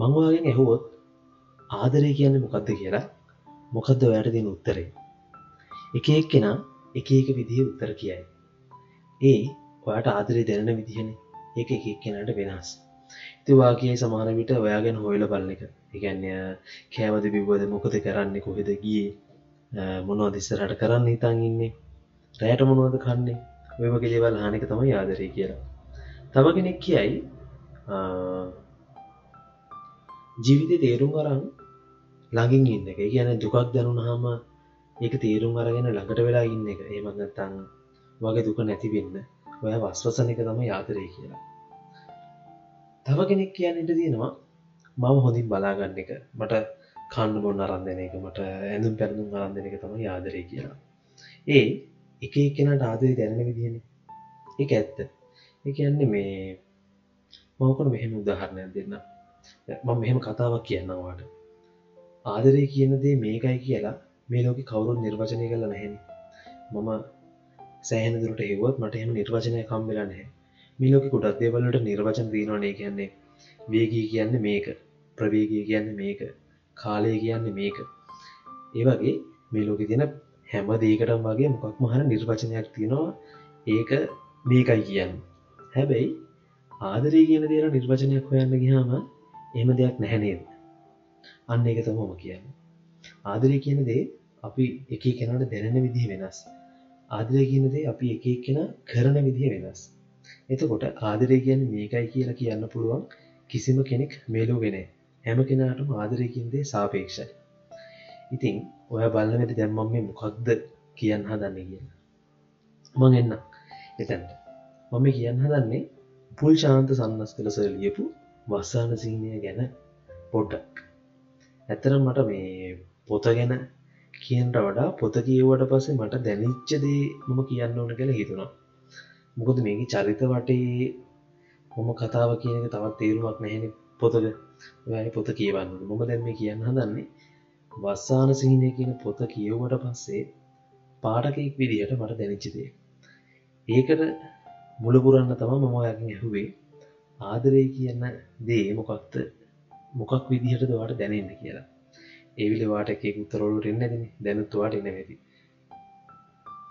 මංවාගෙන් ඇහුවොත් ආදරය කියන්නේ මොකක්ද කියලා? මොකක්ද වැට දෙන උත්තරේ එක එක් කෙනා එක එක විදිහ උත්තර කියයි. ඒ ඔයාට ආදරය දැනෙන විදිහන. එක එක කෙනට වෙනස්. තිවාගේ සමාන විට ඔයාගෙන හොයල බලන එක. එකන්න කෑවද බිබ්බද මොකද කරන්නේ කොහෙද ගිය? මොනව දිස්සරට කරන්න හිතන් ඉන්නේ? රෑට මොනවද කන්නේ? ඔය වගේ දේවල් හානික තම ආදරය කියලා. තව කෙනෙක් කියයි ජීවිත තේරුම් අරන් ළඟින් ඉන්න එක. කියන දුකක් දැනුන හාම ඒක තේරුම් අරගෙන ළඟට වෙලා ඉන්න එක. ඒමගත්තන් වගේ දුක නැතිවෙන්න ඔය වස්වසන එක තම යාතරය කියලා. තව කෙනෙක් කියන්නට තියෙනවා. මම හොඳින් බලාගන්න එක. මට කන්න බොන්න අරන්දන එක. මට ඇඳුම් පැරඳුම් අරන්දන එක තම යාදරය කියලා. ඒ එක කෙනට ආදරය දැනෙන විදිහෙන. එක ඇත්ත. එක යන්නේ මේ මවකට මෙහෙම උදාහරණයක් දෙන්න මම මෙහෙම කතාවක් කියන්නවාට ආදරය කියනදේ මේකයි කියලා මේ ලෝක කවුරුත් නිර්වචනය කළ නැහෙන මම සෑහන දුරට හෙවත් මට එම නිර්වචනය කම්බෙලා නැහැ. මේ ලෝක කුටත් දේවල්ලට නිර්වචන දීනවනේ කියන්නේ. වේගී කියන්න මේක. ප්‍රවේගී කියන්න මේක. කාලය කියන්න මේක. ඒවගේ මේ ලෝක තියන හැම දේකටම් වගේ මොකක් මහන නිර්වචනයක් තියෙනවා. ඒක මේකයි කියන්න. හැබැයි ආදරී කියන දේර නිර්වචනයක් හොයන්න ගිහාම එම දෙයක් නැහැනේද අන්න එක තමම කියන්න. ආදරය කියන දේ අපි එක කෙනට දැනෙන විදිහ වෙනස්. ආදරය කියනදේ අපි එක කෙන කරන විදිහ වෙනස්. එතකොට ආදරය කියන්න මේකයි කියලා කියන්න පුළුවන් කිසිම කෙනෙක් මේලෝගෙන හැම කෙනාටම ආදරයකින්දේ සාපේක්ෂයි. ඉතිං ඔය බලන්නට දැම්මම් මේ මොකක්ද කියන්න හදන්න කියලා. මං එන්න එතැන්ට. මම කියන්න හදන්නේ පුල් ශාන්ත සන්නස් කලස ලියපු වස්සාන සිීනය ගැන පොඩ්ඩක් ඇතරම් මට මේ පොත ගැන කියන්ට වඩා පොත කියවට පස්සේ මට දැනිච්චදේ මම කියන්න ඕන කළ හිතුණා. මොකද මේක චරිත වටේ මොම කතාව කියනක තවත් තේරුමක් නැහෙන පොතක. වැනි පොත කියවන්න මොම දැම කියන්න හදන්නේ වස්සාන සිහිනය කියන පොත කියව්වට පස්සේ පාටකෙක් විදිහට මට දැනිච්චදේ ඒකට මුලපුරන්න තම මමයාකින් ඇහුවේ. ආදරය කියන්න දේ මොකක්ද? මොකක් විදිහට දවාට දැනෙන්න කියලා? ඒවිල වාට එකෙක් උත්තරොලුට එන්න දෙන දැනුත්තුවාට එන්න ඇති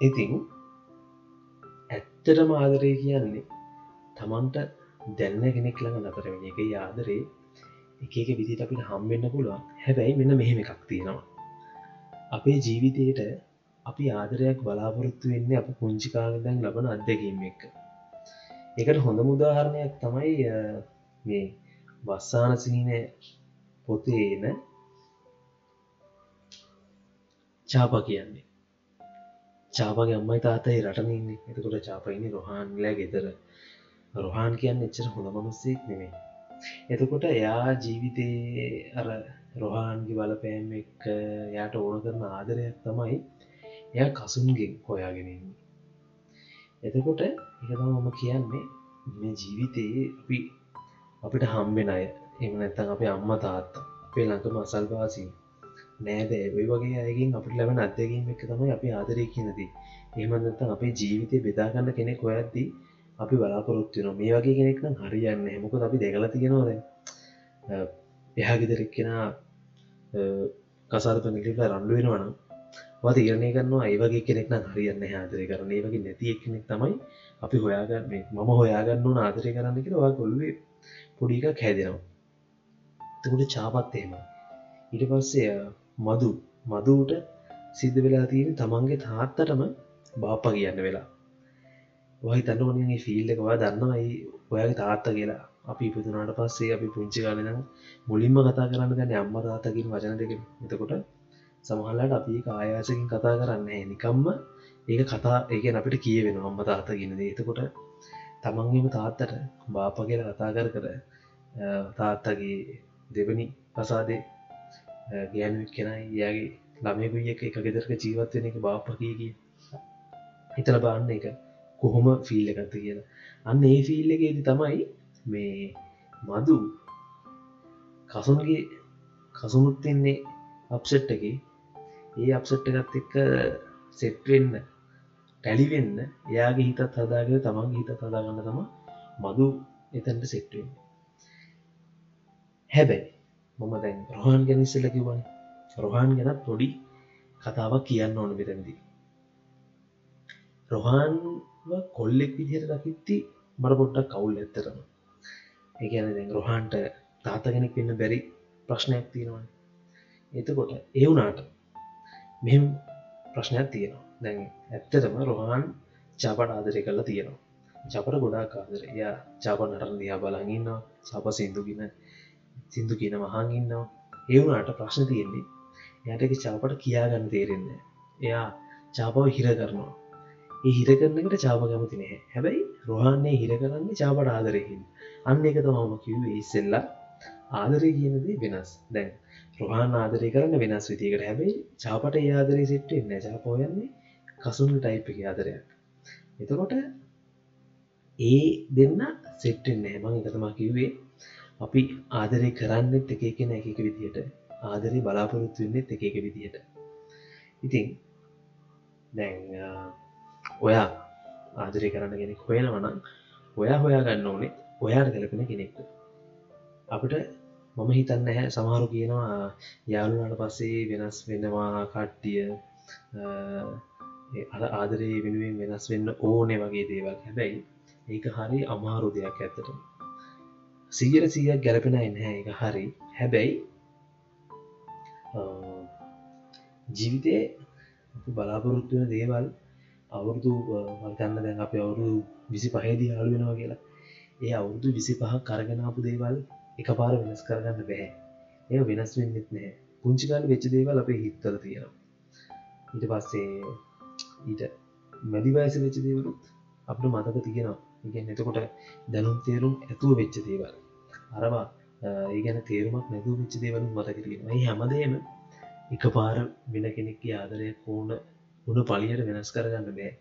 ඉතින් ඇත්තටම ආදරය කියන්නේ තමන්ට දැන්න කෙනෙක් ළඟ නතර වෙන එක ආදරේ එකක විදිට අපිට හම්බෙන්න්න පුළුවන්. හැබැයි මෙන්න මෙහෙම එකක් තියෙනවා. අපේ ජීවිතයට අපි ආදරයක් බලාපොරොත්තු වෙන්නේ අප පුංචිකාලදැන් ලබන අත්දැකීම එක එකට හොඳ මුදාහරණයක් තමයි මේ වස්සාන සිහින පොතේන චාප කියන්නේ. චාපගේ අම්මයි තාතයි රටනන්නේ එතකොට චාපයිනි රොහන්ලෑ ගෙතර රොහන් කියන්න එච්චර හොඳ මනුස්සෙක් නෙමේ එතකොට එයා ජීවිතයේ අර රොහාන්ගේ බලපෑම් එක් යායට ඕන කරන ආදරයක් තමයි එය කසුන්ගෙන් හොයාගෙනන්නේ එතකොට එකතම මම කියන්නේ මේ ජීවිතයේ අපි අපිට හම්බෙන අය. එම නැත්තන් අපේ අම්ම තාත්ත අපේ ළඟම අසල්වාසී නෑද. ඔයි වගේ අයකින් අපට ලැබෙන අත්දැකීම එක තමයි අපි ආදරය කියනදී එහමනත්තන් අපේ ජීවිතය බෙදාගන්න කෙනෙක් ඔයද්දී අපි බලාපොරොත්තුන මේ වගේ කෙනෙක් නම් හරියන්න හෙමක අපි දෙකල තියෙනවාද එහා ගෙදරෙක්කෙන කසාද පනිලිට රණ්ඩු වෙනවනම් වත් ඉරණය කරන්නවා ඒවගේ කෙනෙක් නම් හරියන්න ආදරය කරන ඒ වගේ නැති කෙනෙක් තමයි අපි හොයාගන්න මම හොයාගන්න ආදරය කරන්න කියලා කොල්ුවේ පොඩික කෑදෙනවා තකට චාපත් එහෙම ඉට පස්සේ මදු. මදුට සිද්ධ වෙලා තියෙන තමන්ගේ තාත්තටම බාප්ප කියන්න වෙලා. වහි තන්න වනගේ ෆිල්ල එකවා දන්නවයි ඔයාගේ තාත්ත කියලා. අපි ඉපතුනාට පස්සේ අපි පුංචි කාලනම් මුලින්ම කතා කරන්න ගැන අම්ම තාතකින් වචන දෙක එතකොට සමහල්ලට අපි ආයාසකින් කතා කරන්න නිකම්ම ඒක කතා ඒක අපිට කියවෙන අම්ම තාත්තගෙනද එතකොට තමන්ගේම තාත්තට බාප කියලා කතා කර කර තාත්තගේ දෙවනි පසාදේ ගෑනුවක් කෙනයි යාගේ ළමයකුයි එක එක ගෙදරක ජීවත්වෙන එක බාප්පකීගේ හිතල බාන්න එක කොහොම ෆිල්ල එකත්ත කියලා. අන්න ඒ ෆිල්ල එකේද තමයි මේ මදු කසුන්ගේ කසුනුත්තින්නේ අප්සෙට් එක ඒ අප්සෙට් එකත් එක්ක සෙට්වෙන්න ටැලිවෙන්න එයාගේ හිතත් හදාගෙන තමන්ගේ හිතත් හදාගන්න තම මදු එතැන්ට සෙට්වෙන් හැබැයි මම දැන් රොහන් ගැනිස්සල කිවන රොහන් ගැනත් පොඩි කතාවක් කියන්න ඕන බෙතැදී රොහන් කොල්ලෙක් විදිහට දකිත්ති මට පොට්ටක් කවුල් ඇත්තරම ඒගැන දැන් රොහන්ට තාත කෙනෙක් වෙන්න බැරි ප්‍රශ්නයක් තියෙනවා එතකොට ඒවුනාට මෙම ප්‍රශ්නයක් තියෙනවා. දැන් ඇත්තටම රොහන් චාපට ආදරය කරලා තියෙනවා. ජපට ගොඩා කාදර එයා චාප නටන දයා බලඟන්නවා සප සිින්දුගෙන සිින්දු කියන මහන් ඉන්නවා. ඒවුනාට ප්‍රශ්න තියෙන්නේ එයටක චාපට කියාගන්න තේරෙන්න එයා චාපාව හිර කරනවා. ඒ හිර කරනකට චාප කැමති නැහැ. හැබැයි රොහන්නේ හිර කරන්නේ චාපට ආදරයකින් අන්න එක තමම කිව්වේ. ඉස්සෙල්ලා ආදරය කියනදේ වෙනස්. දැන් රොහන් ආදරය කරන්න වෙනස් විතිකට හැබැයි චාපට යාදරී සිට්ට එන්න චාපෝයන්නේ කසුන් ටයිප් එක ආදරයක්. එතකොට ඒ දෙන්න සෙට්ටෙන් නෑමං එකතමා කිව්වේ අපි ආදරය කරන්නෙත් එක එකෙන එකක විදිහට. ආදරය බලාපොරොත්තු වෙන්නෙත් එක එක විදිහට. ඉතින් දැන් ඔයා ආදරය කරන්න කෙනෙක් හොයනවනම් ඔයා හොයා ගන්න ඕනේ ඔයාට ගැලපෙන කෙනෙක්ට. අපිට මම හිතන්න හැ සමහරු කියනවා යාළුනාට පස්සේ වෙනස් වෙනවා කට්ටිය. අ ආදරයේ වෙනුවෙන් වෙනස් වෙන්න ඕනේ වගේ දේවල්. හැබැයි ඒක හරි අමාරු දෙයක් ඇත්තට. සීගර සීයක් ගැලපෙන එන්නහැ එක හරි. හැබැයි ජීවිතය බලාපොරොත්තුවන දේවල් අවුරුදු වල්තන්න දැන් අප අවුරු විසි පහේදී හලු වෙනවා කියලා. ඒ අවුරුදු විසි පහක් කරගෙනාපු දේවල් එක පාර වෙනස් කරගන්න බැහැ. එය වෙනස් වෙන්නෙත් නෑ පුංචිකාල වෙච්ච දේවල් අපේ හිත්තල තියෙනවා. ඊට පස්සේ ඊට මැදිවයස වෙච්ච දේවලුත් අපට මතක තියෙනවා. ඉගෙන් එතකොට දැනුම් තේරුම් ඇතුව වෙච්ච දේවල්. අරවා ඒ ගැන තේරුමක් නැතුව වෙච්ච දේවලු මතකිරීම ඒ හැමදේම එක පාර වෙන කෙනෙක්ගේ ආදරයක් ඕන උන පලියට වෙනස් කරගන්න බෑ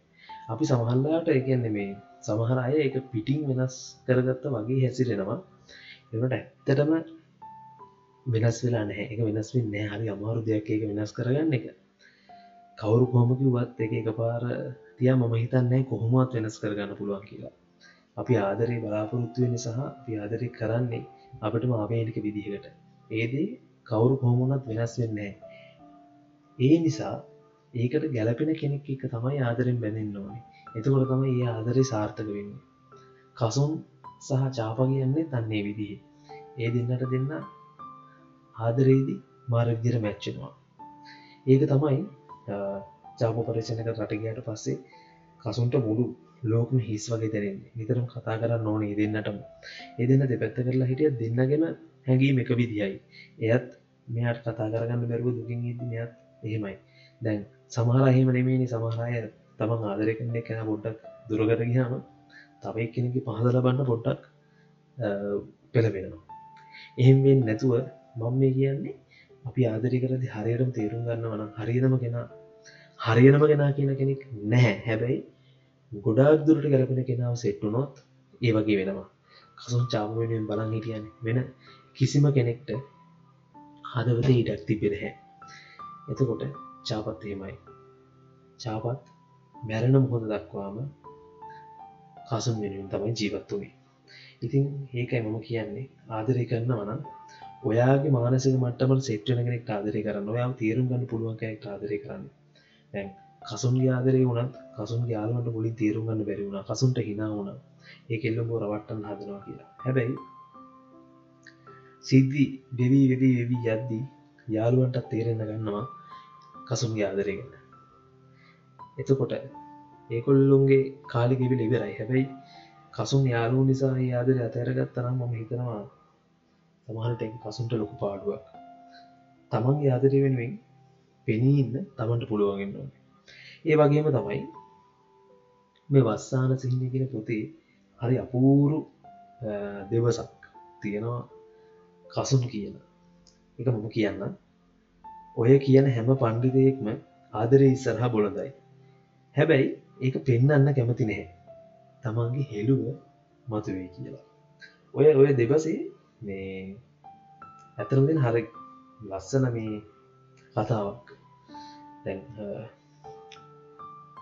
අපි සමහල්ලාට එකන්නේ මේ සමහර අය එක පිටිං වෙනස් කරගත්ත වගේ හැසිරෙනවා. එට ඇත්තටම වෙනස් වෙලා නැහැ. එක වෙනස් වෙන්න හරි අමාරු දෙයක් එක වෙනස් කරගන්න එක. කවුරු කොහොමකිවත් එක එක පාර තිය මම හිතන්නේ කොහොමත් වෙනස් කරගන්න පුළුවන් කියලා. අපි ආදරේ බලාපොරොත්තු වෙන සහ අපි ආදරය කරන්නේ අපට මාවේනික විදිහකට. ඒදේ කවුරු කොහොමුණත් වෙනස් වෙන්නේ ඒ නිසා ඒකට ගැලපෙන කෙනෙක් එක තමයි ආදරෙන් බැඳෙන්න්න ඕනේ. එතකොට තම ඒ ආදරය සාර්ථක වෙන්න. කසුන් සහ චාප කියන්නේ තන්නේ විදිහ. ඒ දෙන්නට දෙන්න ආදරේදී මාරවිදිර මැච්චෙනවා ඒක තමයි චාප පරිශණක රටගයට පස්සේ කසුන්ට මුළු ලෝකම හිස් වගේ දැරෙන්නේ නිතරම් කතා කරන්න ඕනේ දෙන්නටම. ඒ දෙන්න දෙපැත්ත කරලා හිටිය දෙන්නගෙන හැඟීම එක විදිහයි. එයත් මෙයාට කතා කරගන්න බැරුව දුකින් ඉදි මෙයත් එහෙමයි. දැන් සමහර එහෙම නෙමේනි සමහරය තමන් ආදරය කන්නේ කැන පොඩ්ඩක් දුරගට ගහම තවයි කෙනෙකි පහදල බන්න පොඩ්ඩක් පෙළවෙනවා එහෙමෙන් නැතුව මම මේ කියන්නේ අපි ආදරි කරදි හරියටම තේරුම් ගන්න වන හරිදම කෙනා හරියනම කෙනා කියන කෙනෙක් නැහැ. හැබැයි ගොඩාක් දුරට ගැලපෙන කෙනාව සෙට්ටුනොත් ඒ වගේ වෙනවා. කසුන් චාපුවෙන් බලන් හිටියන. වෙන කිසිම කෙනෙක්ට හදවත ඉටක් තිබෙනහැ එතකොට චාපත් එහෙමයි. චාපත් මැරණ මොහොද දක්වාම කසුන් වෙනුවෙන් තමයි ජීවත් වනේ ඉතින් ඒකයි මම කියන්නේ ආදරය කරන්න වනම් ඔයාගේ මානසික මට්ටමට සෙට්ටන කෙනෙක් ආදරය කරන්න ඔයාම තේරුම් ගන්න පුළුවන් කෙනෙක් ආදරය කරන්න. දැන් කසුන්ගේ ආදරය වුණත් කසුන් යාලුවට මුලින් තේරුම් ගන්න බැරි වුණ කසුන්ට හිනා වුණ. ඒ එල්ලම රවට්ටන් හදනවා කියලා. හැබැයි සිද්ධි බෙවී වෙදී වෙවී යද්දී යාළුවන්ටත් තේරෙන්න ගන්නවා කසුන්ගේ ආදරයගන්න එතකොට ඒකොල්ලුන්ගේ කාලිගෙවිල ඉවරයි. හැබැයි කසුන් යාලු නිසා ආදර අතෑරගත්තනම් මම හිතනවා තමහට කසුන්ට ලොකු පාඩුවක්. තමන්ගේ ආදරය වෙනුවෙන් පෙනී ඉන්න තමන්ට පුළුවන්ගෙන්න්න ඕනේ. ඒ වගේම තමයි මේ වස්සාන සිහිනගෙන පොතේ හරි අපූරු දෙවසක් තියෙනවා කසුන් කියන එක මම කියන්න ඔය කියන හැම පණ්ඩිතයෙක්ම ආදරය ඉස්සරහා බොලදයි හැබැයි ඒක පෙන්න්න කැමති නැහැ. තමන්ගේ හෙළුව මතුවේ කියලා. ඔය ඔය දෙබසේ මේ ඇතරමෙන් හරි ලස්සන මේ කතාවක්. දැන්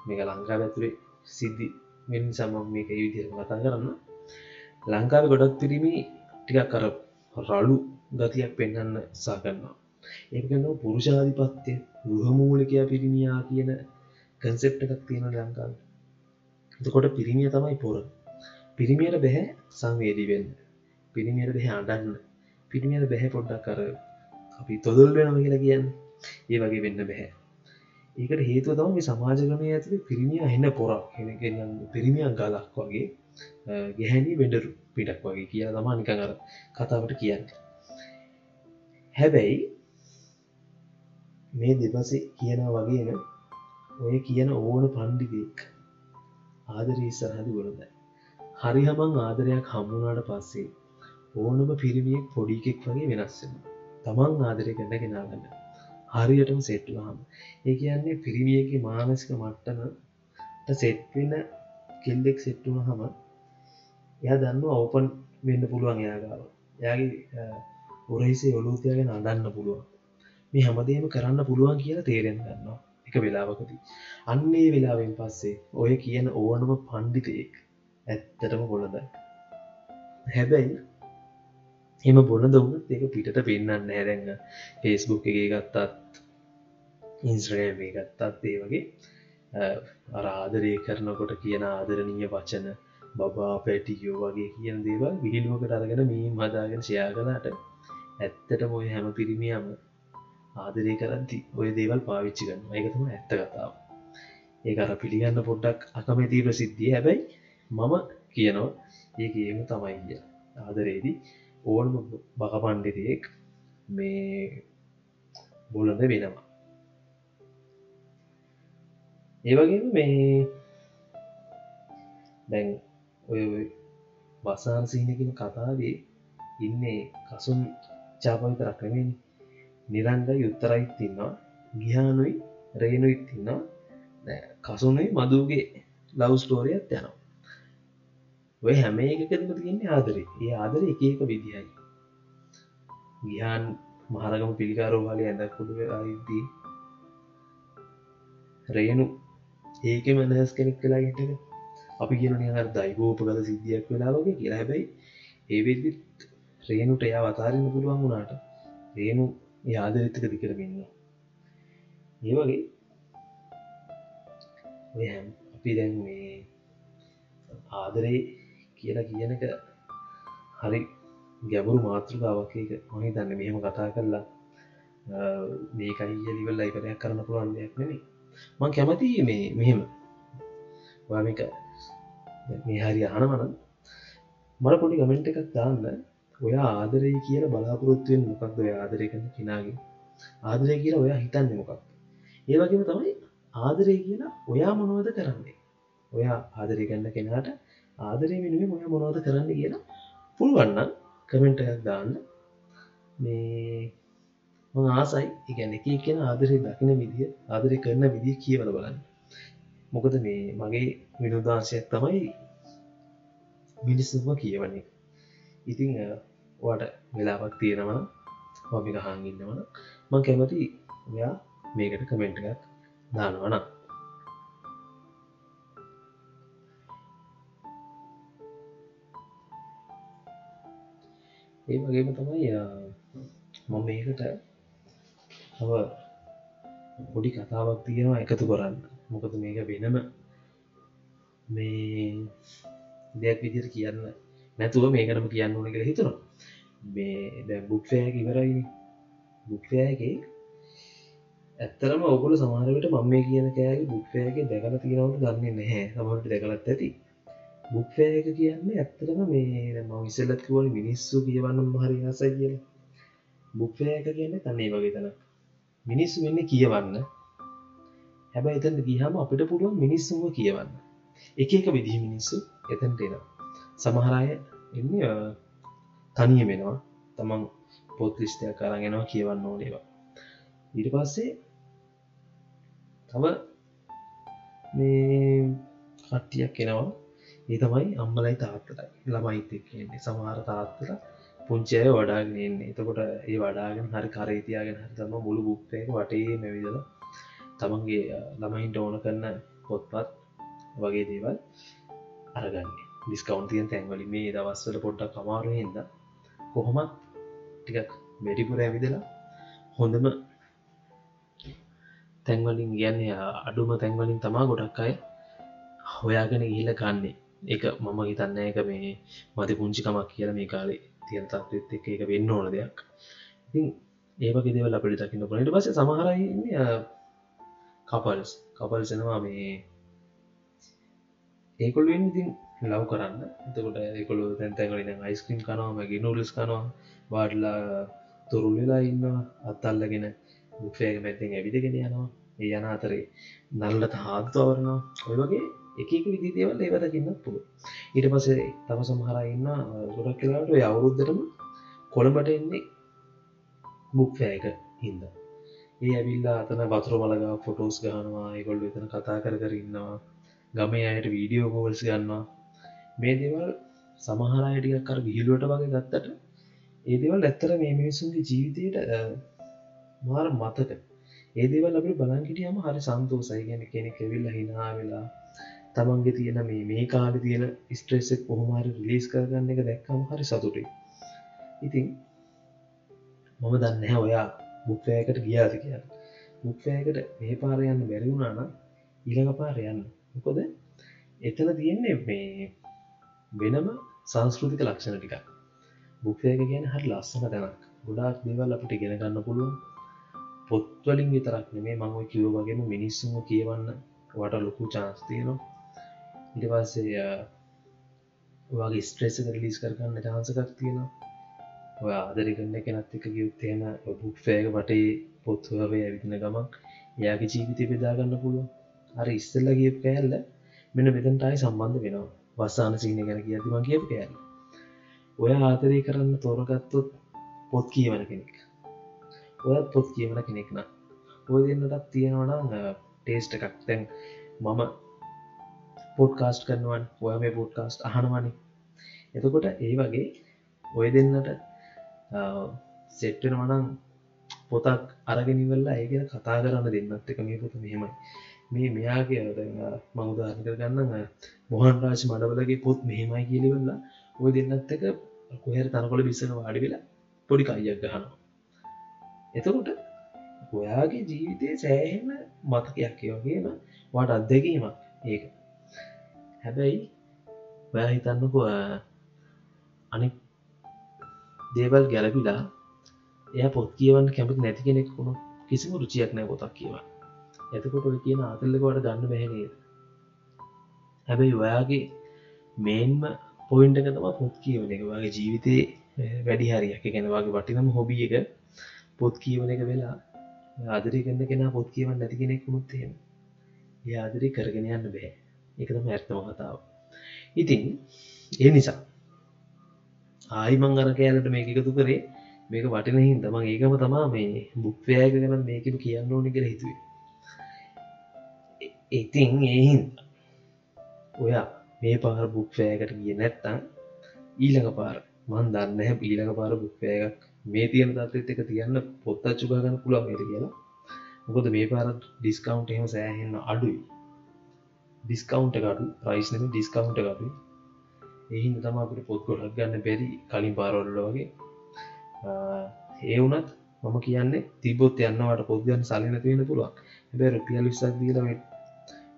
මේක ලංකා ඇතුරේ සිද්ධි මෙන් සමම් මේක විදිර කතා කරන්න. ලංකාව ගොඩක් තිරීම ටිකක් කර රලු ගතියක් පෙන්න්න සාකන්නවා ඒකන්න පුරුෂාධිපත්‍යය ගෘහමූලිකයා පිරිමියා කියන කන්සෙප්ට එකක් තියෙන ලංකාව. එතකොට පිරිමිය තමයි පොර. පිරිමියට බැහැ සංවේදී වෙන්න. පිරිමියට බැහැ අඩන්න පිරිමියට බැහැ පොඩ්ඩක් කර අපි තොදල් වෙනම කියලා කියන්න. ඒ වගේ වෙන්න බැහැ. ඒකට හේතුව තම මේ සමාජකනය ඇතුළ පිරිමිය එන්න පොරක්. පිරිමියන් ගලක් වගේ ගැහැනි වෙඩරු පිටක් වගේ කියලා තමා නිකඟර කතාවට කියන්න. හැබැයි මේ දෙපසේ කියනා වගේන ඔය කියන ඕන පණ්ඩිදෙක් ආදරී සරහද ගොළදයි හරි හමං ආදරයක් හමුණට පස්සේ ඕනම පිරිමියෙක් පොඩිකෙක් වගේ වෙනස්සෙන තමන් ආදරය කන්න කෙනාගන්න හරියටම සෙට්ලාම ඒ කියන්නේ පිරිමියගේ මානසික මට්ටනට සෙට්වෙන කෙල්ලෙක් සෙට්ටුන හම එයා දන්න ඔපන් වෙන්න පුළුවන් එයාගාව යාගේ උරහිසේ ඔලූතියගෙන අඩන්න පුළුවන්. මේ හැමදේම කරන්න පුළුවන් කියලා තේරෙන් ගන්නවා. එක වෙලාවකදී. අන්නේ වෙලාවෙන් පස්සේ ඔය කියන ඕනම පණ්ඩිතයෙක් ඇත්තටම බොලදයි හැබැයි එම බොන දවුත් ඒක පිටට පෙන්න්න නෑරැන්න ෆේස්බුක් එක ගත්තත් ඉන්ස්්‍රෑම් ගත්තත් ඒ වගේ අරාදරය කරනකොට කියන ආදරණීය වචන බබා පැටියෝ වගේ කියන දේවල් විහිලුවකට අරගෙන මේ මදාගෙන ෂයා කලාට ඇත්තට මොය හැම පිරිමියම ආදරය කරන්ති ඔය දේවල් පාවිච්චි කරන්න එකතුම ඇත්ත කතාව. ඒ අර පිළිගන්න පොඩ්ඩක් අකමැති ප්‍රසිද්ධිය හැබැයි මම කියනවා ඒකේම තමයි කිය ආදරේදී ඕනම බක පණ්ඩිතයෙක් මේ බොලඳ වෙනවා. ඒවගේ මේ දැන් ඔය බසාන් සීනකින කතාවේ ඉන්නේ කසුන් චාපවිත රක්‍රමෙන් නිරංග යුත්තරයිත් තින්නවා ගිහානුයි රේනුයිත් තින්නවා කසුනුයි මදුගේ ලව් ස්ටෝරියත් යනවා. ඔය හැම එකකදම තියන්නේ ආදරේ. ඒ ආදර එක එක විදිහයි ගිහාන් මහරගම පිළිකාරෝ හලි ඇඳ කුඩු අයිදී රේනු ඒකම නැස් කෙනෙක් කලා ගැටක අපි කියන හර දයිගෝප කල සිද්ධියක් වෙලාවගේ කියලා. හැබැයි ඒවෙදත් රේනුට එයා වතාරන්න පුළුවන් වුණාට රේනු යාදරිත්තක දිකරගන්න ඒ වගේ ඔය හැම් අපි දැන් මේ ආදරේ කියලා කියන එක හරි ගැබුරු මාතෘකාවක් එක මහි දන්න මෙහෙම කතා කරලා මේකයි ලිවල් අයිපරයක් කරන්න පුළුවන් දෙයක් නෙමේ මං කැමති මේ මෙහෙම. වාමික මේ හරි අහනවන මට පොඩි කමෙන්ට් එකක් දාන්න. ඔයා ආදරය කියල බලාපොරොත්තුවෙන් මොකක්ද ඔය ආදරය කන කෙනගේ? ආදරය කියලා ඔයා හිතන්න මොකක් ඒවගේම තමයි ආදරය කියලා ඔයා මොනවද කරන්නේ? ඔයා ආදරය ගන්න කෙනාට ආදරය වෙනුවේ මොය මොනවද කරන්න කියලා පුළුවන්න කමෙන්ට එකක් දාන්න. මේ ආසයි. ඉගැන එක කියන ආදරය දකින විදිහ ආදරය කරන විදිහ කියවල බලන්න. මොකද මේ මගේ විනෝදාංශයක් තමයි මිනිස්සුම කියවන එක. ඉතිං වට වෙලාවක් තියෙනවන ඔමික හාගින්නවන මං කැමති ඔයා මේකට කමෙන්ට් එකක් දානවන ඒ වගේම තමයි මම මේකට හව පොඩි කතාවක් තියෙනවා එකතු කරන්න. මොකද මේක වෙනම මේ දෙයක් විදිර කියන්න නැතුව මේකටම කියන්න ඕන කළ හිතුනවා. මේ දැ බුක්ෂයක ඉවරයි බුක්ෂයගේ ඇත්තරම ඔකුල සමාරවට මම මේ කියන කෑගේ බුක්ෂයගේ දැකල තියෙනවට දන්නේ නැහැ. සමට දැකලත් ඇති. බුක්ෂයක කියන්නේ ඇත්තරම මේ ම විසලත්කුවන මිනිස්සු කියවන්නම් හරි හසයි කියල. බුක්ෂයක කියන්න තන්නේ වගේ තන මිනිස්සු වෙන්න කියවන්න. හැබැ එතට ගිහම අපිට පුළුවන් මිනිස්සුම කියවන්න. එක එක විදිහ මිනිස්සු එතැන්ට එනවා. සමහරය එන්න තනිය වෙනවා තමන් පොත්ලිස්ටයක් කරගෙනවා කියවන්න ඕනේවා ඊට පස්සේ තම මේ කට්ටියක් එනවා. ඒ තමයි අම්මලයි තාත්තලයි. ළමයිතක් කියන්නේ සමහර තාත්තල පුංචය වඩාගෙනන්නේ එතකොට ඒ වඩාගෙන හරි කරේතියාගෙන හතම මුළු බුක්්පයක වටේ මැවිදල තමන්ගේ ළමයින්ට ඕන කරන්න පොත්පත් වගේ දේවල් අරගන්නේ. ඩිස්කවන්තියන් තැන්වලි මේ දවස්වල පොඩ්ඩක් කමාරු හිද කොහොමත් ටිකක් වැඩිපුර ඇවිදලා හොඳම තැන්වලින් කියන්නේ අඩුම තැන්වලින් තමා ගොඩක් අය හොයාගෙන ගිහිල කන්නේ. එක මම හිතන්න එක මේ මති පුංචිකමක් කියල මේ කාලේ තියෙන තත්ත් එක එක වෙන්න ඕන දෙයක්. ඉතින් ඒවගේ දෙවල් අපිට දකින්න පනට පස සමහරයි කපල්ස් කපල්සනවා මේ ඒකොල්ුවෙන් ඉතින් ලව් කරන්න. එතකොට ඒකොළු තැන්තැකලින අයිස්ක්‍රීම් කනවාම ගෙනුලස් කනවා වාඩලා තුරුල් වෙලා ඉන්න අත්තල්ලගෙන බුක්ෂයක මැත්තෙන් ඇවිදගෙන යනවා. ඒ යන අතරේ නල්ලට හාත්තවරනවා ඔය වගේ එකක විදි දේවල් ඒවදකින්නත් පුළු ඊට පසේ තම සමහර ඉන්න ගොඩක් කලාට ඔය අවුරුද්ධටම කොළඹට එන්නේ බුක්ෆෑක හින්ද. ඒ ඇවිල්ලා අතන වතුර මලගා ෆොටෝස් ගහනවා ඒකොල්ු එතන කතා කර කර ඉන්නවා. ගමේ අයට වීඩියෝ කෝල්ස් ගන්නවා. මේ දේවල් සමහරයටික කර විහිලුවට වගේ ගත්තට ඒ දේවල් ඇත්තර මේ මිනිසුන්ගේ ජීවිතයට මාර මතක. ඒදේවල් අපි බලංගිටියම හරි සන්තෝසයි ගැන කෙනෙ කෙවිල්ල හිනා වෙලා තමන්ගේ තියෙන මේ මේ කාලි තියෙන ස්ට්‍රෙස්සෙක් පොහොමාරි රිලිස් කරගන්න එක දැක්කම හරි සතුටයි. ඉතින් මම දන්න ඔයා බුක්වෑකට ගියාද කිය බුක්වෑකට මේ පාරයන්න බැරිවුණාන ඊළඟ පාරයන්න මොකොද එතන තියෙන්නේ මේ වෙනම සංස්කෘතික ලක්ෂණ ටික බුක්වෑක කියන හරි ලස්සන තැනක්. ගොඩාක් දේවල් අපිට ගෙන ගන්න පුළුවන්. පොත්වලින් විතරක් නෙමේ මංව කිව් වගේම මිනිස්සුම කියවන්න වට ලොකු චාන්ස්තියනවා ඉට පස්සේ වගේ ස්ට්‍රෙස ලිස් කරගන්න චාන්සකක් තියෙනවා. ඔය ආදරකන්න කෙනත් එක ගියුත්තේන බුක් ෆෑක වටේ පොත්තුවේ ඇවිදින ගමක් එයාගේ ජීවිතය බෙදාගන්න පුළුව අර ඉස්සල්ල ගිය කෑල්ල මෙන වෙදන්ටයි සම්බන්ධ වෙනවා. වස්සාන සීන ගැන කියතිම කියප කෑල්ල ඔය ආතරය කරන්න තෝරගත්තොත් පොත් කියවන කෙනෙක්. ඔයත් පොත් කියවන කෙනෙක් නම්. ඔය දෙන්නටත් තියෙනවනම් ටේස්ට එකක්. තැන් මම පොඩ්කාස්ට් කරනවන් ඔය මේ පොඩ්කාස්ට් අහනවනි. එතකොට ඒ වගේ ඔය දෙන්නට සෙට්ටෙනවනම් පොතක් අරගෙනවල්ලා ඒගෙන කතා කරන්න දෙන්නත් එක මේ පොත මෙහෙමයි. මේ මෙයාගේ මංුදාරක ගන්න මොහන් රාශ මඩවලගේ පොත් මෙහෙමයි කියලිවෙල්ලා ඔය දෙන්නත් එක කොහර තනකොළ බිස්සන වාඩි වෙලා පොඩි කයියක් ගහනවා. එතකොට ඔයාගේ ජීවිතය සෑහෙන මතකයක් වගේම වට අත්දැකීමක් ඒක. හැබැයි ඔයා හිතන්නකො අනි දේවල් ගැලපිලා එය පොත් කියවන්න කැමති නැති කෙනෙක් වුණු කිසිම රුචියක් නෑ පොතක් කියවා එතකොට ඔය කියන අතල්ලකොට ගන්න බැහැනේද හැබැයි ඔයාගේ මේන්ම පොයින්ට එක තම පොත් කියවන එක. වගේ ජීවිතේ වැඩි හරියක්. ගැනවාගේ වටිනම හොබිය එක පොත් කියවන එක වෙලා ආදරය කන්න කෙන පොත් කියවන්න නැති කෙනෙක් මුත්තේම ඒ ආදරය කරගෙන යන්න බෑ එකතම ඇත්තම කතාව. ඉතින් ඒ නිසා ආයිමං අර කෑලට මේක එකතු කරේ. මේක වටින හින්දම ඒකම තමා මේ බුක්වෑග ගැන මේකම කියන්න ඕනි කර හිතුවේ. ඉතින් ඒහින් ඔයා මේ පාර බුක්ෆෑකට ගිය නැත්තං ඊළඟ පාර මන් දන්න හැ ඊළඟ පාර බුක්ෆෑගක් මේ තියෙන තත්ත් එක තියන්න පොත්තච්චු ගන්න පුළුවන් ඇයට කියලා. මොකද මේ පාර ඩිස්කවන්් එහෙම සෑහෙන්න අඩුයි. ඩිස්කවන්ට ගඩු ප්‍රයිස්නම ඩිස්කවන්ට ගඩු එහින් තම අපට පොත් ගොඩක් ගන්න බැරි කලින් පාරොල්ල වගේ. ඒ වනත් මම කියන්නේ තිබොත් යන්නවට පොද්ගන්න සලින තියෙන පුළුවන්. හැබැ රුපියල් විසක් දීලම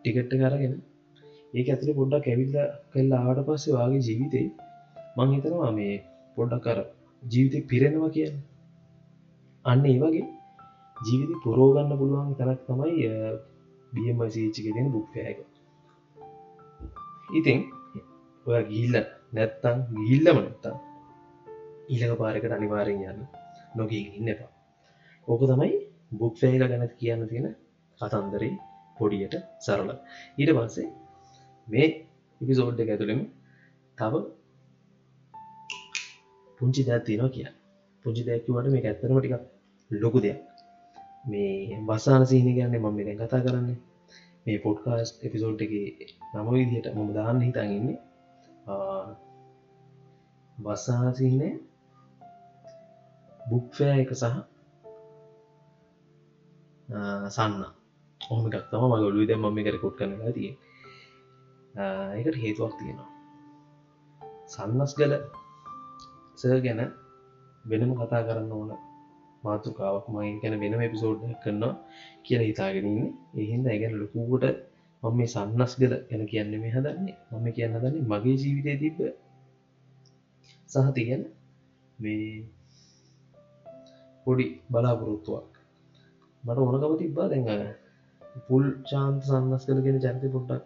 ටිකට්ට කරගෙන ඒක ඇතුළ පොඩ්ඩක් ඇවිල්ල කල්ලා ආවට පස්සේ වගේ ජීවිතේ මං හිතනවා මේ පොඩ්ඩක් කර ජීවිතය පිරෙනවා කියන්න. අන්න ඒ වගේ ජීවිත පුරෝගන්න පුළුවන් තරක් තමයි බියමසීච්චිකෙන බුක්්පයක ඉතින් ඔය ගිල්ල නැත්තං ගිල්ලම නැත්තම් ඊළඟ පාරකට අනිවාරෙන් යන්න නොගී ඉන්න එපා. ඕක තමයි බුක්ෆේක ගැනත් කියන්න තියෙන කතන්දරේ පොඩියට සරල. ඊට පස්සේ මේ ඉපිසෝඩ් එක ඇතුළෙම තව පුංචි දැත්තිනවා කිය පුංචි දැක්කිවට මේ ඇත්තරම ටික ලොකු දෙයක්. මේ බස්සාන සීන ගන්න මම දැන් කතා කරන්නේ. මේ පොඩ්කාස් එපිසෝඩ් එක නම විදිහට මම දාන්න හිතාගන්නේ බස්සානසින්නේ බුක්ෆෑ එක සහ සන්න. ඔහම එකක්තම මග ඔලු දැ මම කරකොට් කනලා තිය එකට හේතුවක් තියෙනවා. සන්නස් ගල ස ගැන වෙනම කතා කරන්න ඕන මාතෘකාවක් මයින් ගැන වෙනම එපිසෝඩ් කරනවා කියලා හිතාගෙනන්නේ එහින්ද ඇගැන ලොකුවට මම මේ සන්නස් ගල ගැන කියන්න මේ හදන්නේ. මම කියන්න දන්නේ මගේ ජීවිතය තිබ්බ සහති ගැන. මේ පොඩි බලාපොරොත්තුවක්. මට ඕනකම තිබ්බා දැඟ පුල් චාන්ත සන්නස් කලගෙන චරිත පොට්ටක්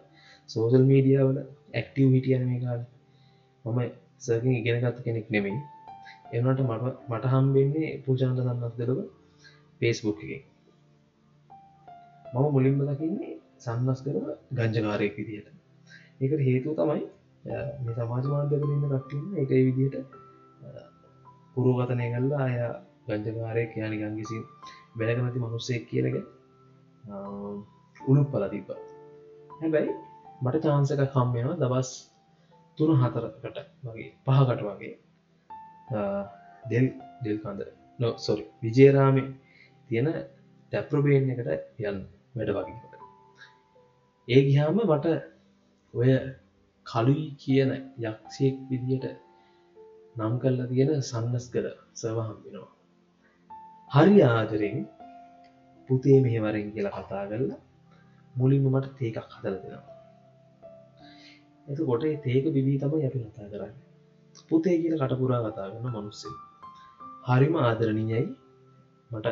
සෝසල් මීඩියාවල ඇක්ටව් හිටියන මේ කාල. මම සර්කින් ඉගෙනගත්ත කෙනෙක් නෙමෙයි. එනට මට මට හම්බෙන්නේ පූචාන්ත සන්නස් දෙලව පේස්බුක් එක මම මුලින්ම දකින්නේ සන්නස් කරව ගංජකාරයක් විදිහට ඒකට හේතුව තමයි මේ සමාජ මාන්දකර ඉන්න කටන්න එක විදිහට පුරුගතනය කල්ලා අය ගංජකාරය කියන ගංගිසි බැලකනති මනුස්සෙක් කියලක උළු පල තිබ හැබැයි මට චාන්සක කම්මෙන දවස් තුන හතරකට වගේ පහකට වගේ. දෙල් දෙල්කන්ද. නො සොරි විජේරාමය තියෙන ටැප්‍රබේන් එකට යන්න වැඩ වගේකට. ඒ ගිහාම මට ඔය කලුයි කියන යක්ෂයෙක් විදියට නම් කල්ලා තියෙන සන්නස් කර සවහම්බෙනවා හරි ආදරෙන් පුතේ මෙහෙවරෙන් කියලා කතා කරලා මුලින්ම මට තේකක් හදල දෙෙනවා. එතකොට තේක බිබී තමයි අපි කතා කරන්න. පුතේ කියල කටපුරා කතා කරන්න මනුස්සේ. හරිම ආදරණීයයි. මට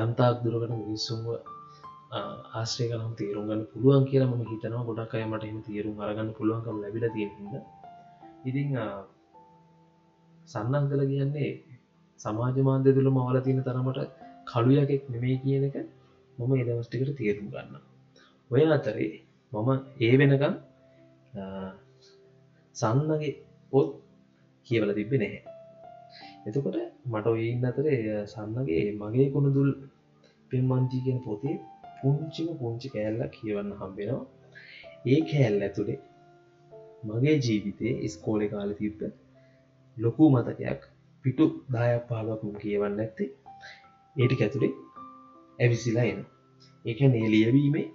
යම්තාක් දුරකට මිනිස්සුම්ව ආශ්‍රය කනම් තේරුම් ගන්න පුළුවන් කියලා ම හිතනවා. ගොඩක් අය මට එම තේරුම් අරගන්න පුළුවන්කම ලැබිල තියෙනහිද ඉතිං සන්නන් කළ කියන්නේ සමාජ මාන්දය තුළ මවල තියෙන තරමට කළුයකෙක් නෙමේ කියන එක මම එදවස්ටිකට තේරුම් ගන්න ඔය අතරේ මම ඒ වෙනකම් සන්නගේ පොත් කියවල තිබ්බෙ නැහැ. එතකොට මට ඔයින්න අතරේ සන්නගේ මගේ කුණ දුල් පෙම්මංචී කියෙන පොතේ පුංචිම පුංචි කෑල්ල කියවන්න හම්බෙනවා. ඒ කෑල්ල ඇතුළේ මගේ ජීවිතයේ ඉස්කෝලෙ කාල තිබ්බ ලොකු මතකයක් පිටු දායක් පාලකුම් කියවන්න ඇත්තේ ඒටි ඇතුළේ ඇවිසිලා එන ඒක නේ ලියවීමේ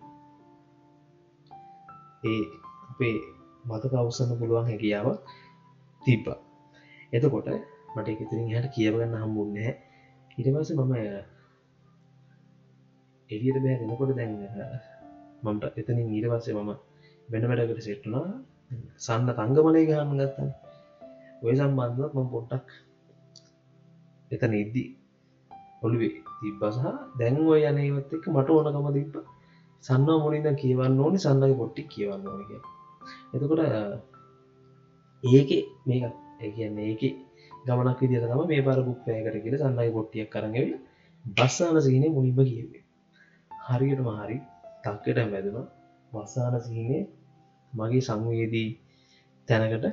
ඒ අපේ මතක අවසන්න පුළුවන් හැකියාව තිබ්බ. එතකොට මට එකතිරින් හට කියවගන්න හම්බුන්නේ ඉටවස මම එලියට බෑ දෙනකොට දැන් මට එතනින් ඊට පස්සේ මම වෙන වැඩකට සෙට්ටුනා සන්න තංගමලය ගහන්න ගත්තන්න ඔය සම්බන්ධත් ම පොට්ටක් එතන ඉද්දී ඔළුවේ තිබ්බසහ දැන් ඔය යනවත් එක්ක මට ඕනකම තිබ්බ. සන්න මුලින්ද කියවන්න ඕනි සන්නගේ පොට්ටි කියවන්න ඕනක එතකොට ඒක මේක ඒන්න ඒක ගමනක් විදිර තම මේ පර බුක්පයකට කියල සන්නයි පොට්ටියක් කරගව බස්සාන සිහිනේ මුලින්ම කියවේ හරියටම හරි තක්කට මැදෙන වස්සාන සිහිනේ මගේ සංවේදී තැනකට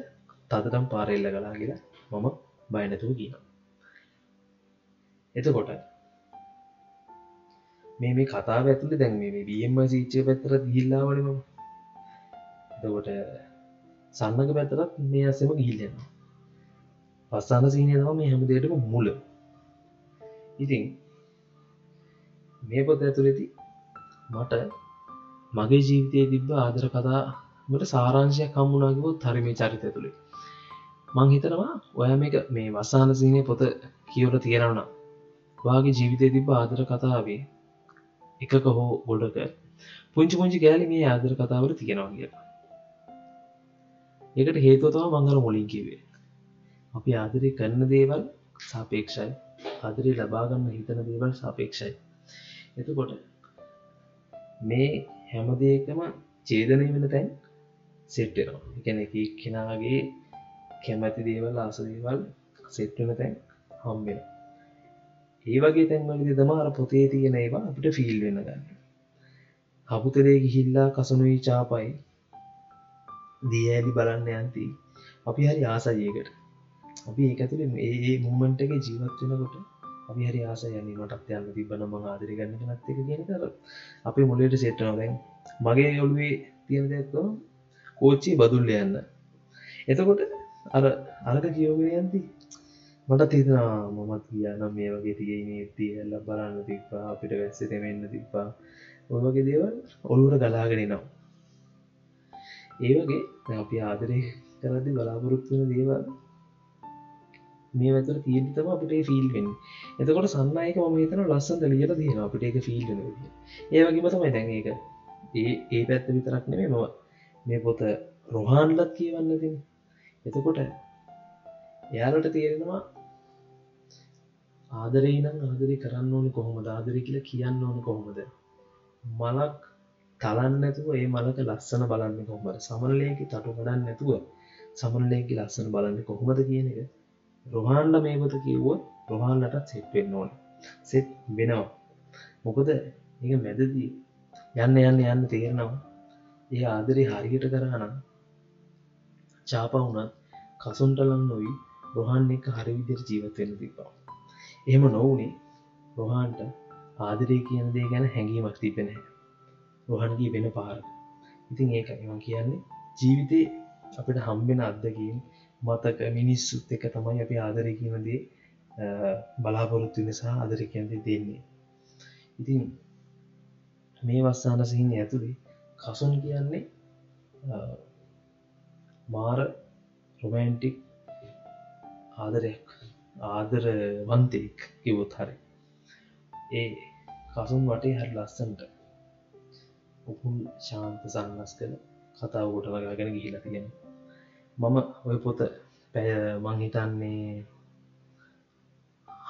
තදටම් පාරෙල්ල කලා කියලා මම බයනැතුව කියන එතකොට මේ මේ කතාව ඇතුළි දැන් මේ බියම්ම සීච්චය පැත්තර දිල්ලාවලම එතකොට සන්නක පැතරත් මේ අසම ගිල්ලෙනවා පස්සාන සිහිනය තම මේ හැමදේටම මුල. ඉතින් මේ පොත ඇතුළෙති මට මගේ ජීවිතය තිබ්බ ආදර කතාමට සාරංශයක් කම්මුණකිවොත් හරි මේ චරිත තුළේ මං හිතනවා ඔය මේක මේ වසාන සිහිනය පොත කියවල තියෙනවන වාගේ ජීවිතය තිබ්බ ආදර කතාවේ එකක හෝ ගොඩක පුංචි පුංචි ගෑලි මේ ආදර කතාවට තියෙනවා කිය ඒකට හේතුවතව මංගල මුලින් කිවේ අපි ආදරය කරන දේවල් සාපේක්ෂයි. ආදරී ලබාගන්න හිතන දේවල් සාපේක්ෂයි. එතකොට මේ හැමදේකම චේදනය වෙන තැන් සෙට්ටෙනවා එකන එක කෙනාගේ කැමැති දේවල් ආසදේවල් සෙට්ටන තැන් හම්බෙන ඒ වගේ තැන්වලදි තමාර පොතේ තියෙන ඒවා අපිට ෆිල් වෙන ගන්න. හපුතරේ ගිහිල්ලා කසනුයි චාපයි දී ඇලි බලන්න යන්ති. අපි හරි ආසජයකට අපි ඒ ඇතුළේ ඒ මුමන්ට එක ජීවත් වෙනකොට අපි හරි ආස යන මටත් යන්න තිබන ම ආදරි ගන්න නත්තක කියන කර අපේ මුලට සෙට්ටන දැන් මගේ ඔළුවේ තියෙන දැක්ක කෝච්චි බදුල්ල යන්න. එතකොට අර අරක කියෝගයන්ති මට තිතනා මමත් කියන්න මේ වගේ තියනේ තියල්ල බලන්න තිපා අපිට වැස්ස තෙමෙන්න්න තිපා ඔවගේ දේවල් ඔළුවට ගලාගෙන නම් ඒ වගේ අපි ආදරය කරදි බලාපොරොත්තුන දේවල් මේ වැතර තියෙතම අපට ෆිල්ෙන් එතකොට සන්නයක ම තන ලස්සන්ට ලියට තියෙන අපට එක ෆිල්න ඒවගේ මතමයි දැන් ඒක ඒ ඒ පැත්ත විතරක් නෙමේ මව මේ පොත රොහාන්ලත් කියවන්න තින එතකොට එයාලට තේරෙනවා ආදරේ නම් ආදරි කරන්න ඕන කොහොම ආදරි කියල කියන්න ඕන කොහොමද? මලක් තලන්න නැතුව ඒ මලක ලස්සන බලන්න කොහොමද? සමනලයකි තටු කඩන්න නැතුව සමනලයකි ලස්සන බලන්න කොහොමද කියන එක රොහාන්ඩ මේ පොත කිව්ව රොහාන්ලටත් සෙට් වෙන්න ඕන. සෙට් වෙනවා. මොකද ඒ මැදදී යන්න යන්න යන්න තේරෙනවා. ඒ ආදරි හරියට කරනම් චාපා වුණත් කසුන්ටලන් නොවී රොහන් එක හරි විදිර ජීවත්වෙන්න තිබා එහෙම නොවනේ රොහන්ට ආදරය කියන දේ ගැන හැඟීමක් තිබෙන රොහන්ගේ වෙන පාර. ඉතින් ඒක එම කියන්නේ ජීවිතය අපිට හම්බෙන අත්දකින් මතක මිනිස්සුත් එක තමයි අපි ආදරය කියනදේ බලාපොරොත්තු නිසා ආදර කියන්ද දෙන්නේ. ඉතින් මේ වස්සාන සිහින ඇතුළේ කසුන් කියන්නේ මාර රොමෑන්ටික් ආදරයක්. ආදර වන්තෙක් කිවොත් හරි. ඒ කසුන් වටේ හරි ලස්සන්ට උපුල් ශාන්ත සන්නස් කළ කතාව ගොට වගාගෙන ගිහිල තියෙන මම ඔය පොත පැය මංහිතන්නේ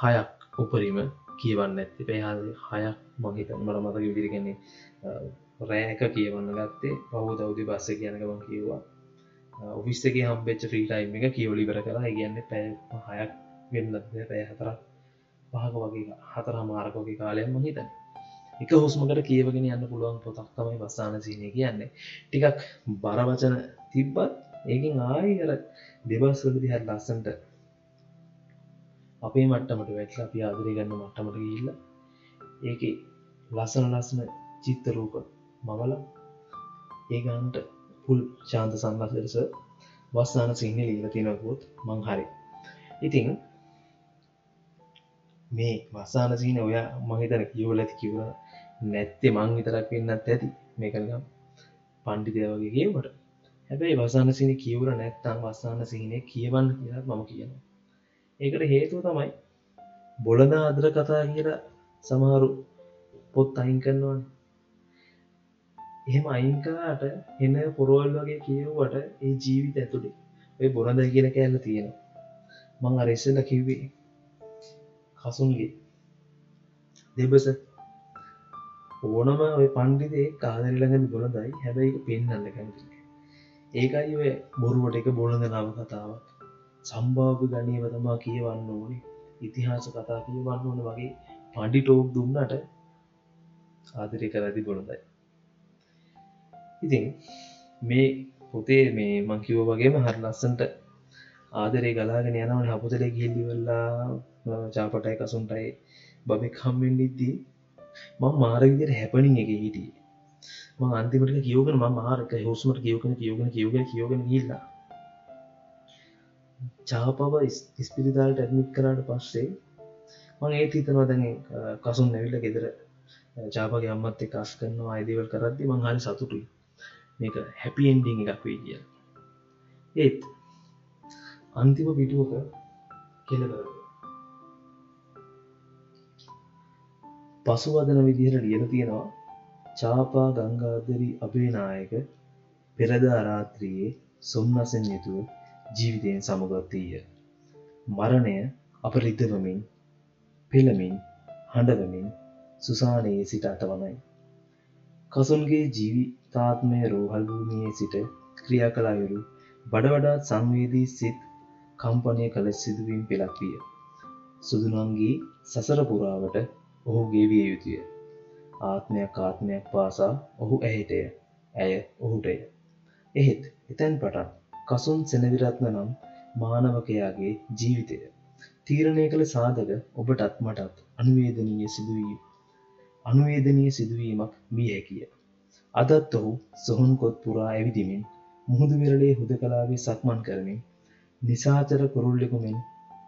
හයක් උපරිම කියවන්න ඇති පැහල් හයක් මහිතන් මට මතක විදිරිගන්නේ රෑක කියවන්න ගත්තේ. පහු දෞදි බස්ස කියනක මං කිව්වා. ඔෆිස්සගේ හම්බෙච්ච ්‍රීටයිම් එක කියවලිබර කලා ඉගන්න පැය හයක් වෙන්න පැය හතරක් පහක වගේ හතර හමාරකෝගේ කාලයම හිතන එක හුස්මකට කියවගෙන යන්න පුළුවන් පොතක් තමයි වස්සාන සීනය කියන්නේ. ටිකක් බරවචන තිබ්බත් ඒකින් ආයි කර දෙබස්වලදි හැ ලස්සන්ට අපේ මට්ටමට වැටල අපි ආදරය ගන්න මට්ටමට ගිල්ල ඒක ලස්සන ලස්සන චිත්තරූප මවල ඒගන්ට පුල් ශාන්ත සම්බසරස වස්සාන සිංහ ලීල තිනකුත් මං හරි. ඉතිං මේ වස්සාන සිහින ඔය මහිතන කියවල ඇති කිවර නැත්තේ මං විතරක් වෙන්නත් ඇති. මේකල්ගම් පණ්ඩිතය වගේ කියවට හැබැයි වසාන සිනි කියවර නැත්තං වස්සාන සිහිනය කියවන්න කියලා මම කියනවා. ඒකට හේතුව තමයි බොලද අදර කතා කියලා සමහරු පොත් අයින් කරනවන්. එහෙම අයිංකාට එන්න පොරෝල් වගේ කියව්වට ඒ ජීවිත ඇතුළේ ඔය බොනද කියන කෑල්ල තියෙනවා. මං අරෙස්සල කිව්වේ කසුන්ගේ. දෙබස ඕනම ඔය පණ්ඩිතේ කාදරලඟ බොලදයි හැබැයි පෙන්න්න කැමති ඒකයි ඔය බොරුවට එක බොලඳ නව කතාවක්. සම්භාව ගනීව තමා කියවන්න ඕනේ. ඉතිහාස කතා කියවන්න ඕන වගේ පණ්ඩි ටෝක් දුන්නට ආදරය කරදි බොලදයි ඉතින් මේ පොතේ මේ මංකිව වගේම හර ලස්සන්ට ආදරේ ගලාගෙන යනවන හපුතල ගිල්ලිවෙල්ලා චාපටයි කසුන්ටයි බබෙක් හම්මෙන් ඉද්දී මං මාරවිදියට හැපනින් එක හිටිය. ම අන්තිමට කියවගෙන ම මාරක හෝස්මට කියවගෙන කියවගෙන කියවගෙන කියවගෙන හිල්ලා චාපව ස්පිරිදාල්ට ඇත්මික් කරාට පස්සේ මං ඒ හිතනවා දැන කසුන් නැවිල්ල ගෙදර චාපගේ අම්මත් එක අස් කරනවා අයිදවල් කරද්දි මං හරි සතුටුයි. මේක හැපි එන්ඩිං එකක් වේ කිය ඒත් අන්තිම පිටුවක කෙලකර පසුවදන විදිහට ලියල තියෙනවා චාපා ගංගාදරි අභේනායක පෙරදා රාත්‍රියයේ සොම්නසෙන් යුතුව ජීවිතයෙන් සමගත්තීය. මරණය අප රිදවමින් පෙළමින් හඬවමින් සුසානයේ සිට අතවනයි. කසුන්ගේ ජීවිතාත්මය රෝහල්භූමියයේ සිට ක්‍රියා කලායුරු බඩවඩාත් සංවේදී සිත් කම්පනය කළ සිදුවීම් පෙළක් විය. සුදුනන්ගේ සසර පුරාවට ඔහු ගෙවිය යුතුය. ආත්මයක් ආත්මයක් පාසා ඔහු ඇහිටය ඇය ඔහුටය. එහෙත් එතැන් පටන් කසුන් සෙනවිරත්න නම් මානවකයාගේ ජීවිතය. තීරණය කළ සාධක ඔබටත් මටත් අනුවේදනීය සිදුවීම. අනුවේදනීය සිදුවීමක් විය හැකිය. අදත් ඔහු සොහොන්කොත් පුරා ඇවිදිමින් මුහුදු විරලේ හුද කලාවේ සක්මන් කරමින් නිසාචර කුරුල්ලෙකුමෙන්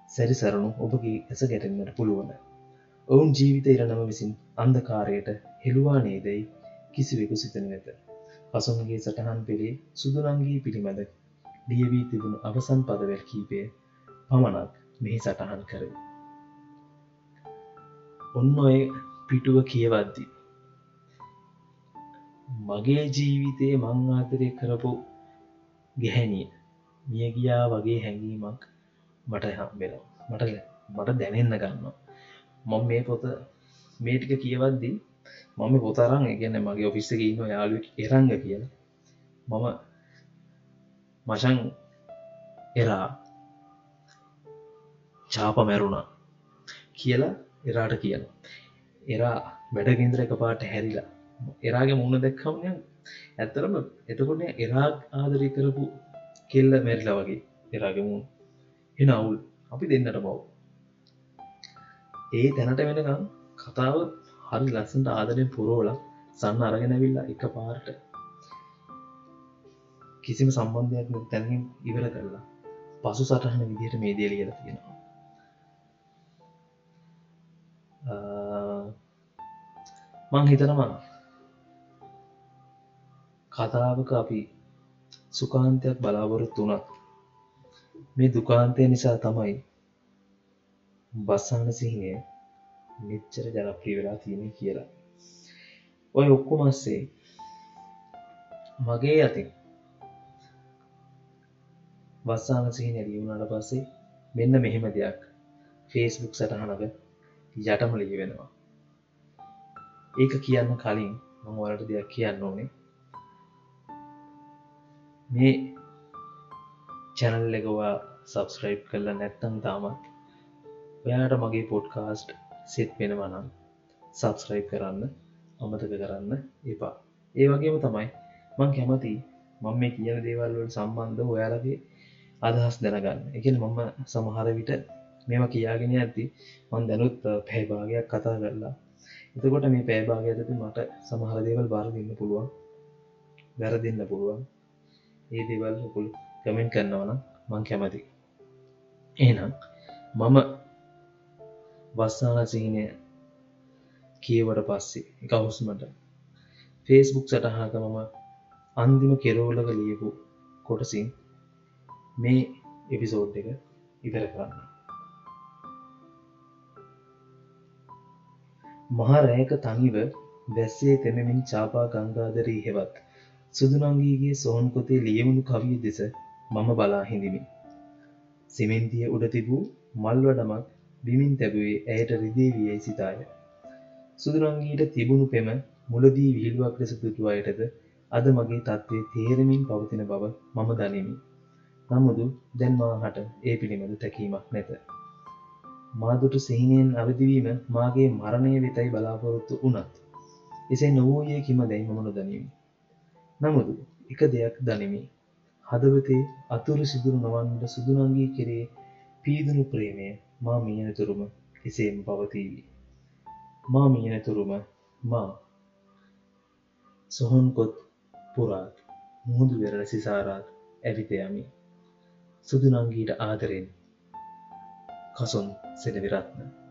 සැරිසරණු ඔබගේ ඇස ගැටෙන්න්නට පුළුවන. ඔවුන් ජීවිත ඉරණම විසින් අන්දකාරයට හෙළුවා නේදයි කිසිවෙකු සිතන වෙත. පසුන්ගේ සටහන් පෙළේ සුදුනංගී පිළිමද ලියවී තිබුණු අවසන් පදවැල් කීපය පමණක් මෙහි සටහන් කර ඔන්න ඔය පිටුව කියවද්දි මගේ ජීවිතයේ මං ආතරය කරපු ගැහැනිය මිය ගියා වගේ හැඟීමක් මට හම්බෙනවා. මට මට දැනෙන්න ගන්නවා. මම මේ පොත මේටික කියවද්දී මම පොතරන් එකන්න මගේ ඔෆිස්ස ඉන්න යාලු එරංග කියලා. මම මචන් එරා චාප මැරුණා කියලා එරාට කියන එරා වැඩගින්ද්‍ර එක පාට හැරිලා. එරාගේ මුණ දැක්කමය ඇත්තරම එතකොට එරා ආදරය කරපු කෙල්ල මැරිලා වගේ එරාගේ මුණ. එන අවුල් අපි දෙන්නට බව ඒ තැනට වෙනකම් කතාව හරි ලස්සට ආදරෙන් පුරෝල සන්න අරගෙනවිල්ලා එක පාර්ට කිසිම සම්බන්ධයක් තැනින් ඉවර කරලා පසු සටහන විදිහට මේ දේ ලියල තියෙනවා. මං හිතනවා කතාවක අපි සුකාන්තයක් බලාපොරොත්තු වනත් මේ දුකාන්තය නිසා තමයි බස්සාන සිහිනය මෙච්චර ජනප්‍රී වෙලා තියෙන කියලා. ඔය ඔක්කො මස්සේ මගේ අතින් වස්සාන සිහින ලියවුණට පස්සේ මෙන්න මෙහෙම දෙයක් ෆේස්බුක් සටහනක යටම ලිය වෙනවා ඒක කියන්න කලින් මං වලට දෙයක් කියන්න ඕනේ. මේ චැනල් එකවා සබස්ක්‍රයිබ් කරලා නැත්තම් තාමත් ඔයාට මගේ පොඩ්කාස්ට් සිත් වෙනවනම් සබස්ක්‍රයිබ් කරන්න අමතක කරන්න එපා. ඒ වගේම තමයි මං කැමති මං මේ කියන දේවල්වට සම්බන්ධ ඔයාලගේ අදහස් දැනගන්න. එක මම සමහර විට මෙම කියාගෙන ඇති මන් දැනුත් පැයිභාගයක් කතා කරලා. එතකොට මේ පෑභාග ඇති මට සමහර දේවල් බාර දෙන්න පුළුවන් වැර දෙන්න පුළුවන්. ඒ දේවල් හොකුල් කමෙන්ට් කරන්නවන මං කැමති එනම් මම වස්සාන සිහිනය කියවට පස්සේ එක හුස්මට ෆේස්බුක් සටහාක මම අන්දිම කෙරෝලක ලියපු කොටසින් මේ එපිසෝඩ් එක ඉතර කරන්න මහරෑක තනිව වැස්සේ තෙමමින් චාපා ගංගාදරී හෙවත් සුදුනංගීගේ සොහොන්කොතේ ලියවුණු කවිය දෙස මම බලා හිඳිමි. සිමෙන්තිය උඩ තිබූ මල්වඩමක් බිමින් තැබුවේ ඇයට රිදේ වියයි සිතාය. සුදුනංගීට තිබුණු පෙම මුලදී විහිල්ුවක් ලෙස තුතු අයටද අද මගේ තත්ත්වය තේරමින් පවතින බව මම දනිමි. නමුදු දැන් මාහට ඒ පිළිබඳ තැකීමක් නැත. මාදුට සිහිනයෙන් අවදිවීම මාගේ මරණය වෙතයි බලාපොරොත්තු වනත්. එසේ නොවූයේ කිම දැයි මම නොදනිමි. නමුදු එක දෙයක් දනිමි. හදවතේ අතුරු සිදුරු නොවන්නට සුදුනංගී කෙරේ පීදුණු ප්‍රේමය මා මියනතුරුම එසේම පවතීවී. මා මියනතුරුම මා සොහොන්කොත් පුරාත් මුහුදු වෙරල සිසාරාත් ඇවිතයමි. සුදුනංගීට ආදරෙන් කසොන් සෙනවිරත්න